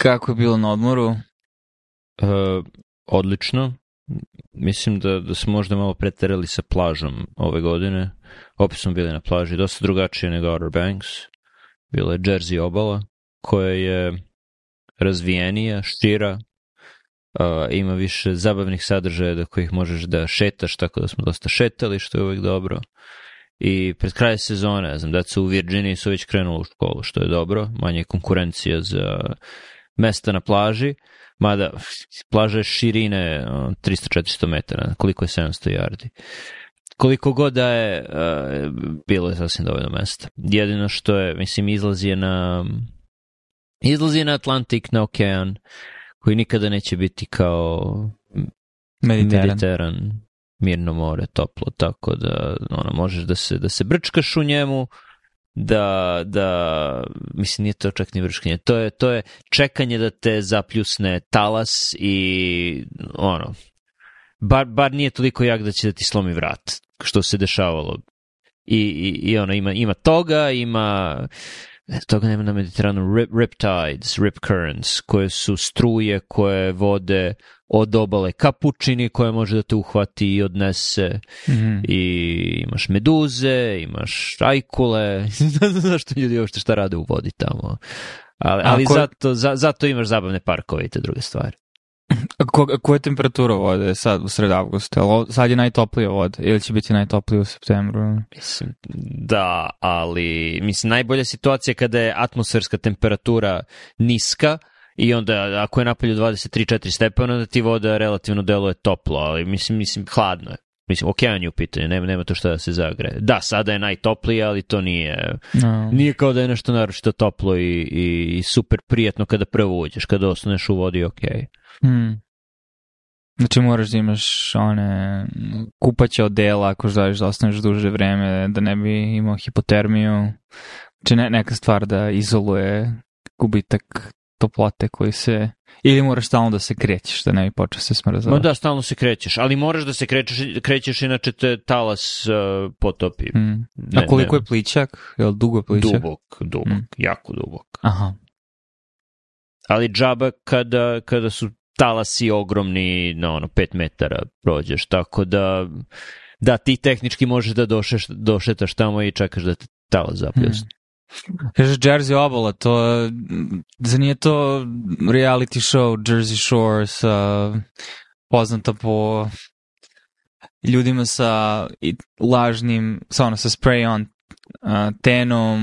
Kako je bilo na odmoru? Uh, odlično. Mislim da, da smo možda malo preterali sa plažom ove godine. Opet smo bili na plaži, dosta drugačije nego Outer Banks. Bila je Jersey obala, koja je razvijenija, štira, uh, ima više zabavnih sadržaja da kojih možeš da šetaš, tako da smo dosta šetali, što je uvek dobro. I pred kraj sezone, ja znam, deca u Virginiji su već krenula u školu, što je dobro, manje konkurencija za mesta na plaži, mada plaža je širine 300-400 metara, koliko je 700 jardi. Koliko god da je, e, bilo je sasvim dovoljno mesta. Jedino što je, mislim, izlazi je na, izlazi je na Atlantik, na okean, koji nikada neće biti kao Mediteran. Mediteran mirno more, toplo, tako da ono, možeš da se, da se brčkaš u njemu, da, da mislim nije to čak ni vrškinje, to je, to je čekanje da te zapljusne talas i ono, bar, bar nije toliko jak da će da ti slomi vrat, što se dešavalo. I, i, i ono, ima, ima toga, ima e, toga nema na Mediteranu, rip, riptides, rip currents, koje su struje koje vode od obale kapučini koja može da te uhvati i odnese mm-hmm. i imaš meduze, imaš ajkule, ne znam zašto ljudi uopšte šta rade u vodi tamo. Ali, ali ko... zato, za, zato imaš zabavne parkove i te druge stvari. A ko, koja je temperatura vode sad u sred avgusta? Sad je najtoplija voda ili će biti najtoplija u septembru? Mislim, da, ali mislim, najbolja situacija kada je atmosferska temperatura niska, i onda ako je napolju 23-4 stepena, onda ti voda relativno deluje toplo, ali mislim, mislim, hladno je. Mislim, okean je u pitanju, nema, nema to šta da se zagre. Da, sada je najtoplije, ali to nije... No. Nije kao da je nešto naročito toplo i, i, i super prijetno kada prvo uđeš, kada ostaneš u vodi, ok. Mm. Znači moraš da imaš one kupaće odela ako želiš da ostaneš duže vreme, da ne bi imao hipotermiju. Znači ne, neka stvar da izoluje gubitak toplote koji se... Ili moraš stalno da se krećeš, da ne bi počeo se smrzavaš. Ma da, stalno se krećeš, ali moraš da se krećeš, krećeš inače te talas uh, potopi. Mm. A koliko ne, je plićak? Je li dugo plićak? Dubok, dubok, mm. jako dubok. Aha. Ali džaba kada, kada su talasi ogromni, na ono, 5 metara prođeš, tako da... Da, ti tehnički možeš da došeš, došetaš tamo i čekaš da te talas zapljusne. Mm. Kaže Jersey obala, to za nije to reality show Jersey Shore sa poznata po ljudima sa lažnim, sa ono, sa spray on tenom,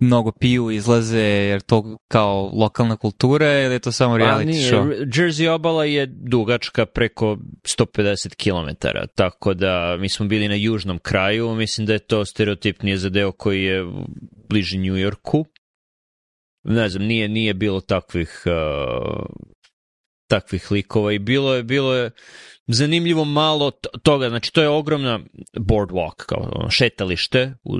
mnogo piju, izlaze, jer to kao lokalna kultura ili da je to samo pa reality pa show? Jersey obala je dugačka preko 150 km, tako da mi smo bili na južnom kraju, mislim da je to stereotipnije za deo koji je bliži New Yorku. Ne znam, nije, nije bilo takvih uh, takvih likova i bilo je, bilo je zanimljivo malo toga, znači to je ogromna boardwalk, kao šetalište, u,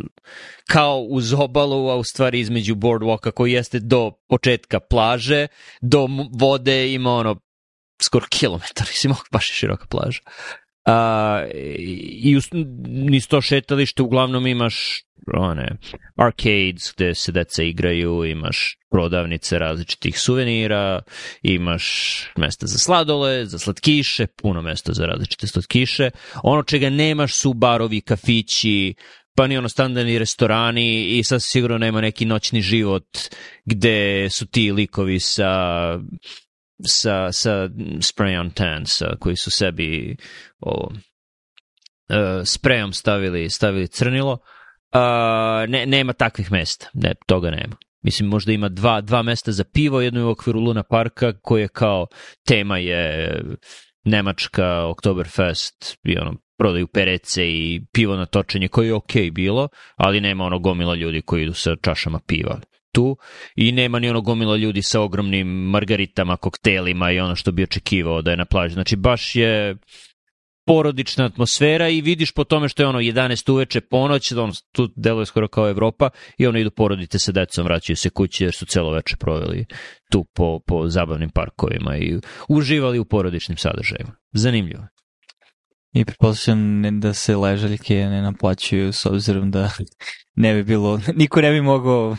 kao uz obalu, a u stvari između boardwalka koji jeste do početka plaže, do vode ima ono skoro kilometar, mislim, baš je široka plaža a, i u, niz to šetalište uglavnom imaš one arcades gde se deca igraju, imaš prodavnice različitih suvenira, imaš mesta za sladole, za slatkiše, puno mesta za različite slatkiše. Ono čega nemaš su barovi, kafići, pa ni ono standardni restorani i sad sigurno nema neki noćni život gde su ti likovi sa sa, sa spray-on sa, koji su sebi ovo, e, sprejom stavili, stavili crnilo. uh, ne, nema takvih mesta, ne, toga nema. Mislim, možda ima dva, dva mesta za pivo, jedno je u okviru Luna Parka, koje kao tema je Nemačka, Oktoberfest i ono, prodaju perece i pivo na točenje, koje je okej okay bilo, ali nema ono gomila ljudi koji idu sa čašama piva tu i nema ni ono gomila ljudi sa ogromnim margaritama, koktelima i ono što bi očekivao da je na plaži. Znači baš je porodična atmosfera i vidiš po tome što je ono 11 uveče, ponoć, da ono, tu deluje skoro kao Evropa i ono idu porodite sa decom, vraćaju se kući jer su celo veče proveli tu po, po zabavnim parkovima i uživali u porodičnim sadržajima. Zanimljivo. I pretpostavljam da se ležaljke ne naplaćuju s obzirom da ne bi bilo, niko ne bi mogao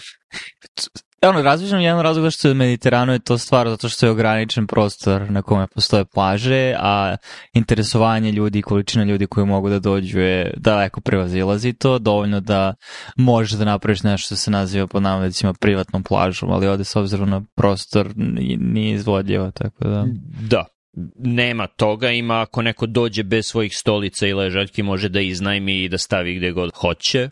ono, razmišljam jedan razlog zašto je Mediteranu je to stvar, zato što je ograničen prostor na kome postoje plaže, a interesovanje ljudi i količina ljudi koji mogu da dođu je daleko prevazilazi to, dovoljno da možeš da napraviš nešto što se naziva po navodicima privatnom plažom, ali ovde s obzirom na prostor nije izvodljivo, tako da... Da, nema toga, ima ako neko dođe bez svojih stolica i ležaljki može da iznajmi i da stavi gde god hoće.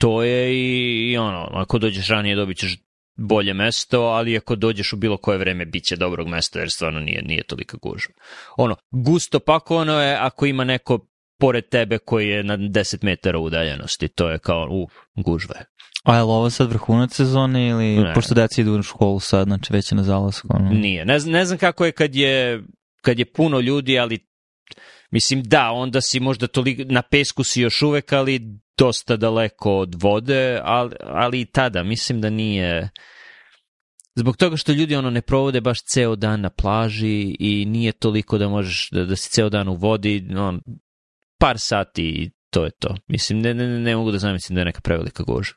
To je i, i ono, ako dođeš ranije dobit ćeš bolje mesto, ali ako dođeš u bilo koje vreme bit će dobrog mesta jer stvarno nije, nije tolika gužva. Ono, gusto pakovano je ako ima neko pored tebe koji je na 10 metara udaljenosti, to je kao, uf, gužve. A je li ovo sad vrhunac sezone ili, ne. pošto deci idu u školu sad, znači već je na zalasku? Ono... Nije, ne, ne znam kako je kad je kad je puno ljudi, ali mislim da, onda si možda toliko, na pesku si još uvek, ali dosta daleko od vode, ali, ali i tada mislim da nije... Zbog toga što ljudi ono ne provode baš ceo dan na plaži i nije toliko da možeš da, da si ceo dan u vodi, on, par sati i to je to. Mislim, ne, ne, ne mogu da zamislim da je neka prevelika gužva.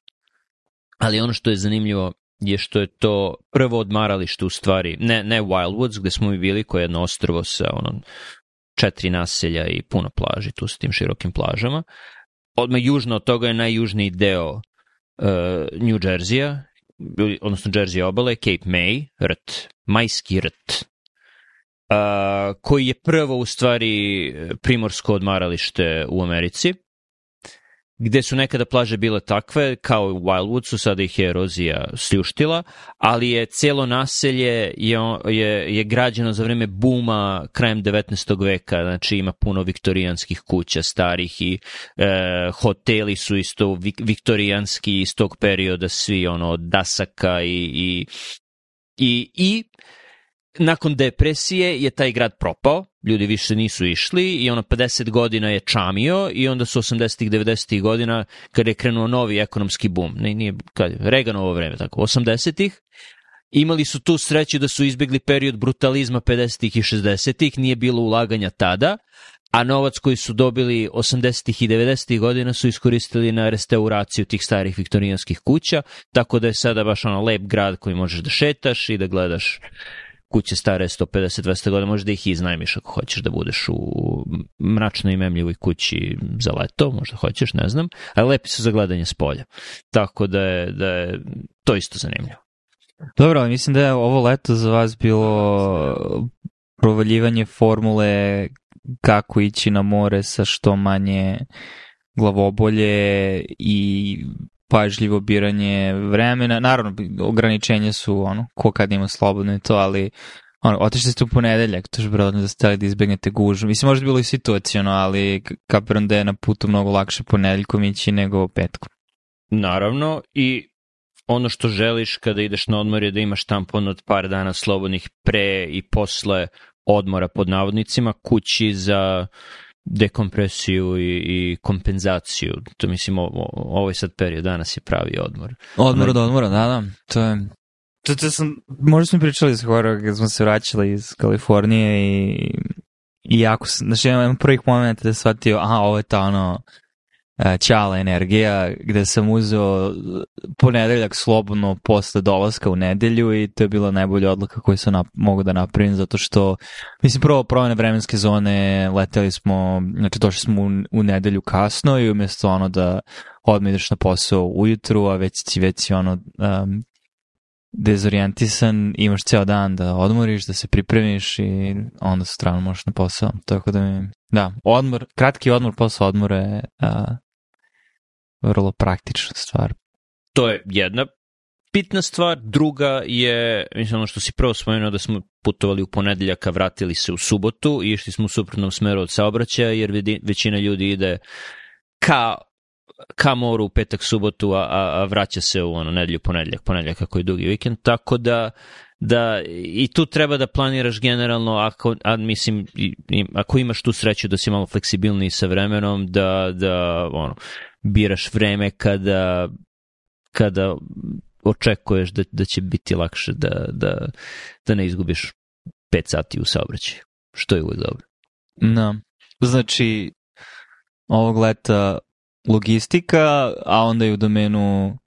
Ali ono što je zanimljivo je što je to prvo odmaralište u stvari, ne, ne Wildwoods gde smo mi bili koje je jedno ostrvo sa ono, četiri naselja i puno plaži tu sa tim širokim plažama. Odmah južno od toga je najjužniji deo uh, New Jersey-a, odnosno Jersey obale, Cape May, rt, majski rt, uh, koji je prvo u stvari primorsko odmaralište u Americi gde su nekada plaže bile takve, kao i u Wildwoodsu, sada ih je erozija sljuštila, ali je celo naselje je, je, je građeno za vreme buma krajem 19. veka, znači ima puno viktorijanskih kuća starih i e, hoteli su isto viktorijanski iz tog perioda svi, ono, od dasaka i, i, i, i nakon depresije je taj grad propao, ljudi više nisu išli i ono 50 godina je čamio i onda su 80-ih, 90-ih godina kada je krenuo novi ekonomski bum, ne, nije, kad, Reaganovo vreme, tako, 80-ih, imali su tu sreću da su izbjegli period brutalizma 50-ih i 60-ih, nije bilo ulaganja tada, a novac koji su dobili 80-ih i 90-ih godina su iskoristili na restauraciju tih starih viktorijanskih kuća, tako da je sada baš ono lep grad koji možeš da šetaš i da gledaš kuće stare 150-200 godina, možda ih iznajmiš ako hoćeš da budeš u mračnoj i memljivoj kući za leto, možda hoćeš, ne znam, a lepi su za gledanje s polja. Tako da je, da je to isto zanimljivo. Dobro, ali mislim da je ovo leto za vas bilo provaljivanje formule kako ići na more sa što manje glavobolje i pažljivo biranje vremena, naravno ograničenja su ono, ko kad ima slobodno i to, ali ono, otišli ste u ponedeljak, to je vjerojatno da ste da izbegnete gužu. Mislim, možda bilo i situacijono, ali kapiram da je na putu mnogo lakše ponedeljkom ići nego petkom. Naravno, i ono što želiš kada ideš na odmor je da imaš tampon od par dana slobodnih pre i posle odmora pod navodnicima kući za dekompresiju i, i kompenzaciju. To mislim, ovo, ovo ovaj je sad period, danas je pravi odmor. Odmor od odmora, da, da. To je... To, to sam, možda smo pričali iz Horog, kad smo se vraćali iz Kalifornije i, i jako, znači imam prvih momenta da shvatio, aha, ovo je ta ono, Ćala e, energija, gde sam uzeo e, ponedeljak slobodno posle dolaska u nedelju i to je bila najbolja odluka koju sam nap- mogu da napravim, zato što, mislim, prvo promene vremenske zone, leteli smo, znači došli smo u, u nedelju kasno i umjesto ono da odmah ideš na posao ujutru, a već si već si ono um, dezorijentisan, imaš ceo dan da odmoriš, da se pripremiš i onda sutra možeš na posao. Tako da mi, da, odmor, kratki odmor posle odmora je uh, vrlo praktična stvar. To je jedna bitna stvar. Druga je, mislim, ono što si prvo spomenuo da smo putovali u ponedeljak, a vratili se u subotu i išli smo u suprotnom smeru od saobraćaja, jer većina ljudi ide ka ka moru u petak, subotu, a, a, vraća se u ono, nedelju, ponedeljak, ponedeljak ako je dugi vikend, tako da da i tu treba da planiraš generalno ako a mislim ako imaš tu sreću da si malo fleksibilniji sa vremenom da da ono biraš vreme kada, kada očekuješ da, da će biti lakše da, da, da ne izgubiš 5 sati u saobraćaju, što je uvijek dobro. Da. Znači, ovog leta logistika, a onda i u domenu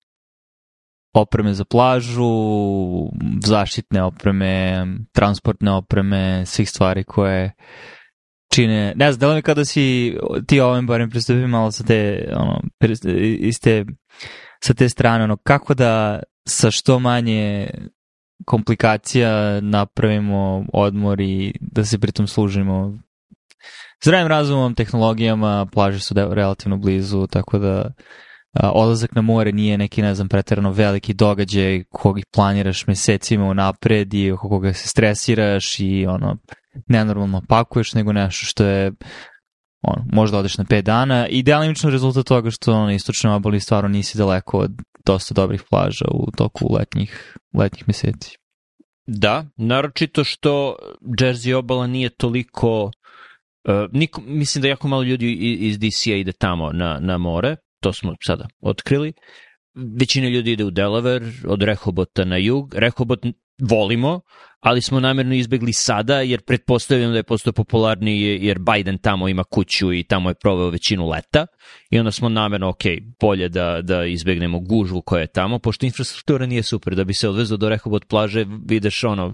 opreme za plažu, zaštitne opreme, transportne opreme, svih stvari koje uh, čine, ne znam, da mi kada si ti ovim barem pristupi malo sa te, ono, iste, sa te strane, ono, kako da sa što manje komplikacija napravimo odmor i da se pritom služimo zdravim razumom, tehnologijama, plaže su da, relativno blizu, tako da a, odlazak na more nije neki, ne znam, preterano veliki događaj kog planiraš mesecima unapred i oko koga se stresiraš i ono, nenormalno pakuješ, nego nešto što je on, možda odeš na 5 dana i delimično rezultat toga što na istočnoj obali stvarno nisi daleko od dosta dobrih plaža u toku letnjih, letnjih meseci. Da, naročito što Jersey obala nije toliko uh, niko, mislim da jako malo ljudi iz DC-a ide tamo na, na more, to smo sada otkrili. Većina ljudi ide u Delaware, od Rehobota na jug. Rehobot volimo, ali smo namerno izbegli sada, jer pretpostavljam da je postao popularni jer Biden tamo ima kuću i tamo je proveo većinu leta i onda smo namerno, ok, bolje da, da izbegnemo gužvu koja je tamo, pošto infrastruktura nije super, da bi se odvezao do Rehobot plaže, vidiš ono,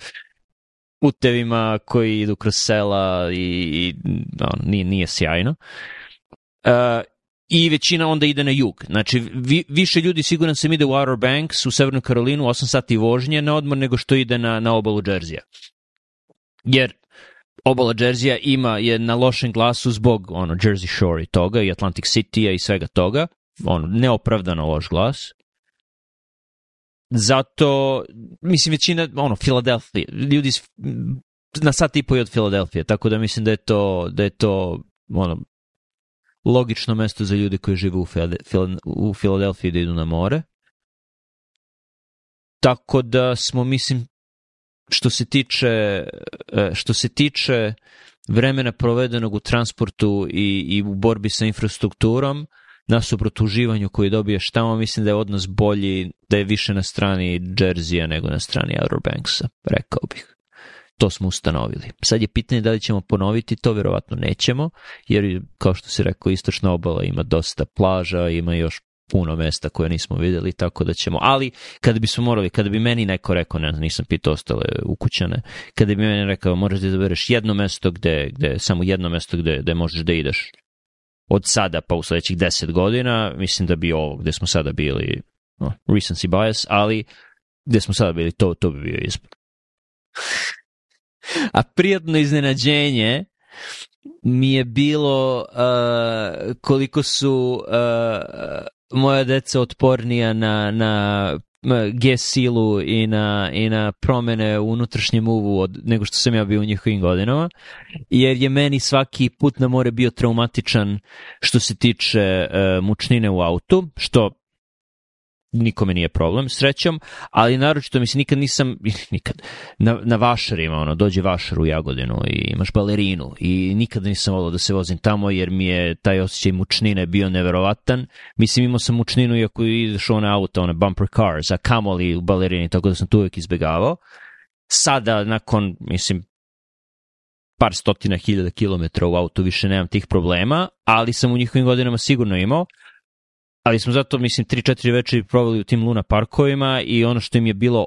putevima koji idu kroz sela i, i no, nije, nije sjajno. Uh, i većina onda ide na jug. Znači, vi, više ljudi siguran sam ide u Outer Banks, u Severnu Karolinu, 8 sati vožnje na odmor nego što ide na, na obalu Džerzija. Jer obala Džerzija ima je na lošem glasu zbog ono Jersey Shore i toga i Atlantic city i svega toga. Ono, neopravdano loš glas. Zato, mislim, većina, ono, Filadelfije, ljudi na sat i po od Filadelfije, tako da mislim da je to, da je to ono, logično mesto za ljude koji žive u, Fil u Filadelfiji da idu na more. Tako da smo, mislim, što se tiče, e, što se tiče vremena provedenog u transportu i, i u borbi sa infrastrukturom, nasuprot uživanju koji dobijaš tamo, mislim da je odnos bolji, da je više na strani Jerseyja nego na strani Outer Banksa, rekao bih to smo ustanovili. Sad je pitanje da li ćemo ponoviti, to verovatno nećemo, jer kao što se rekao, istočna obala ima dosta plaža, ima još puno mesta koje nismo videli, tako da ćemo, ali kada smo morali, kada bi meni neko rekao, ne znam, nisam pitao ostale ukućane, kada bi meni rekao, moraš da izabereš jedno mesto gde, gde, samo jedno mesto gde, gde možeš da ideš od sada pa u sledećih deset godina, mislim da bi ovo gde smo sada bili, no, recency bias, ali gde smo sada bili, to, to bi bio izbor. A prijatno iznenađenje mi je bilo uh, koliko su uh, moja deca otpornija na, na G silu i na, i na promene u unutrašnjem uvu od, nego što sam ja bio u njihovim godinama, jer je meni svaki put na more bio traumatičan što se tiče uh, mučnine u autu, što nikome nije problem, srećom, ali naročito mislim nikad nisam, nikad, na, na vašarima, ono, dođe vašar u Jagodinu i imaš balerinu i nikada nisam volao da se vozim tamo jer mi je taj osjećaj mučnine bio neverovatan. Mislim, imao sam mučninu iako ideš one auto, one bumper cars, a kamoli u balerini, tako da sam to uvijek izbegavao. Sada, nakon, mislim, par stotina hiljada kilometra u autu više nemam tih problema, ali sam u njihovim godinama sigurno imao, ali smo zato, mislim, 3-4 večeri proveli u tim Luna parkovima i ono što im je bilo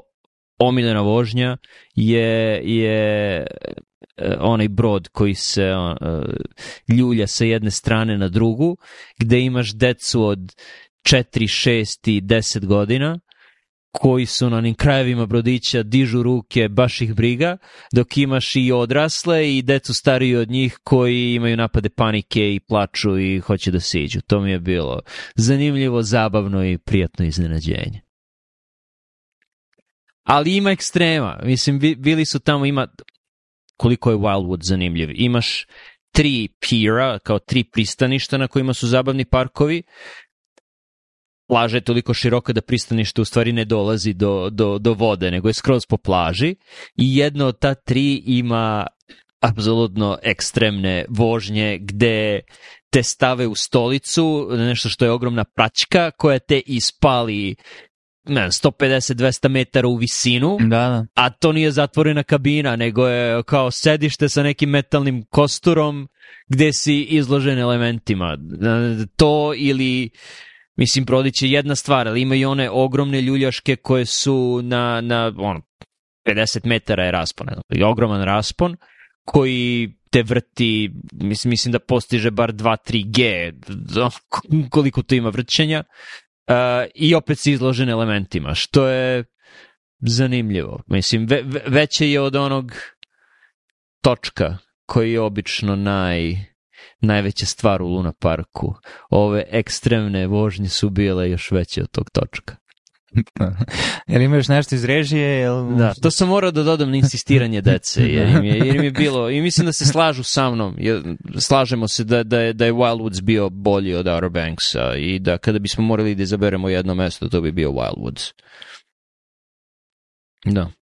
omiljena vožnja je, je e, onaj brod koji se on, e, ljulja sa jedne strane na drugu, gde imaš decu od 4, 6 i 10 godina koji su na onim krajevima brodića dižu ruke baš ih briga, dok imaš i odrasle i decu stariju od njih koji imaju napade panike i plaču i hoće da siđu. To mi je bilo zanimljivo, zabavno i prijatno iznenađenje. Ali ima ekstrema. Mislim, bili su tamo, ima, koliko je Wildwood zanimljiv. Imaš tri pira, kao tri pristaništa na kojima su zabavni parkovi, plaža je toliko široka da pristanište u stvari ne dolazi do, do, do vode, nego je skroz po plaži i jedno od ta tri ima apsolutno ekstremne vožnje gde te stave u stolicu, nešto što je ogromna pračka koja te ispali 150-200 metara u visinu, da, da. a to nije zatvorena kabina, nego je kao sedište sa nekim metalnim kosturom gde si izložen elementima. To ili uh, Mislim, Brodić je jedna stvar, ali ima i one ogromne ljuljaške koje su na, na ono, 50 metara je raspon, ne znam, je ogroman raspon koji te vrti, mislim, mislim da postiže bar 2-3G, koliko to ima vrćenja, uh, i opet si izložen elementima, što je zanimljivo. Mislim, ve, veće je od onog točka koji je obično naj najveća stvar u Luna Parku. Ove ekstremne vožnje su bile još veće od tog točka. jel imaš nešto iz režije? Jel... Da, to sam morao da dodam na insistiranje dece, jer im je, jer im je bilo, i mislim da se slažu sa mnom, jer slažemo se da, da, je, da je Wildwoods bio bolji od Outer Banksa i da kada bismo morali da izaberemo jedno mesto, to bi bio Wildwoods. Da.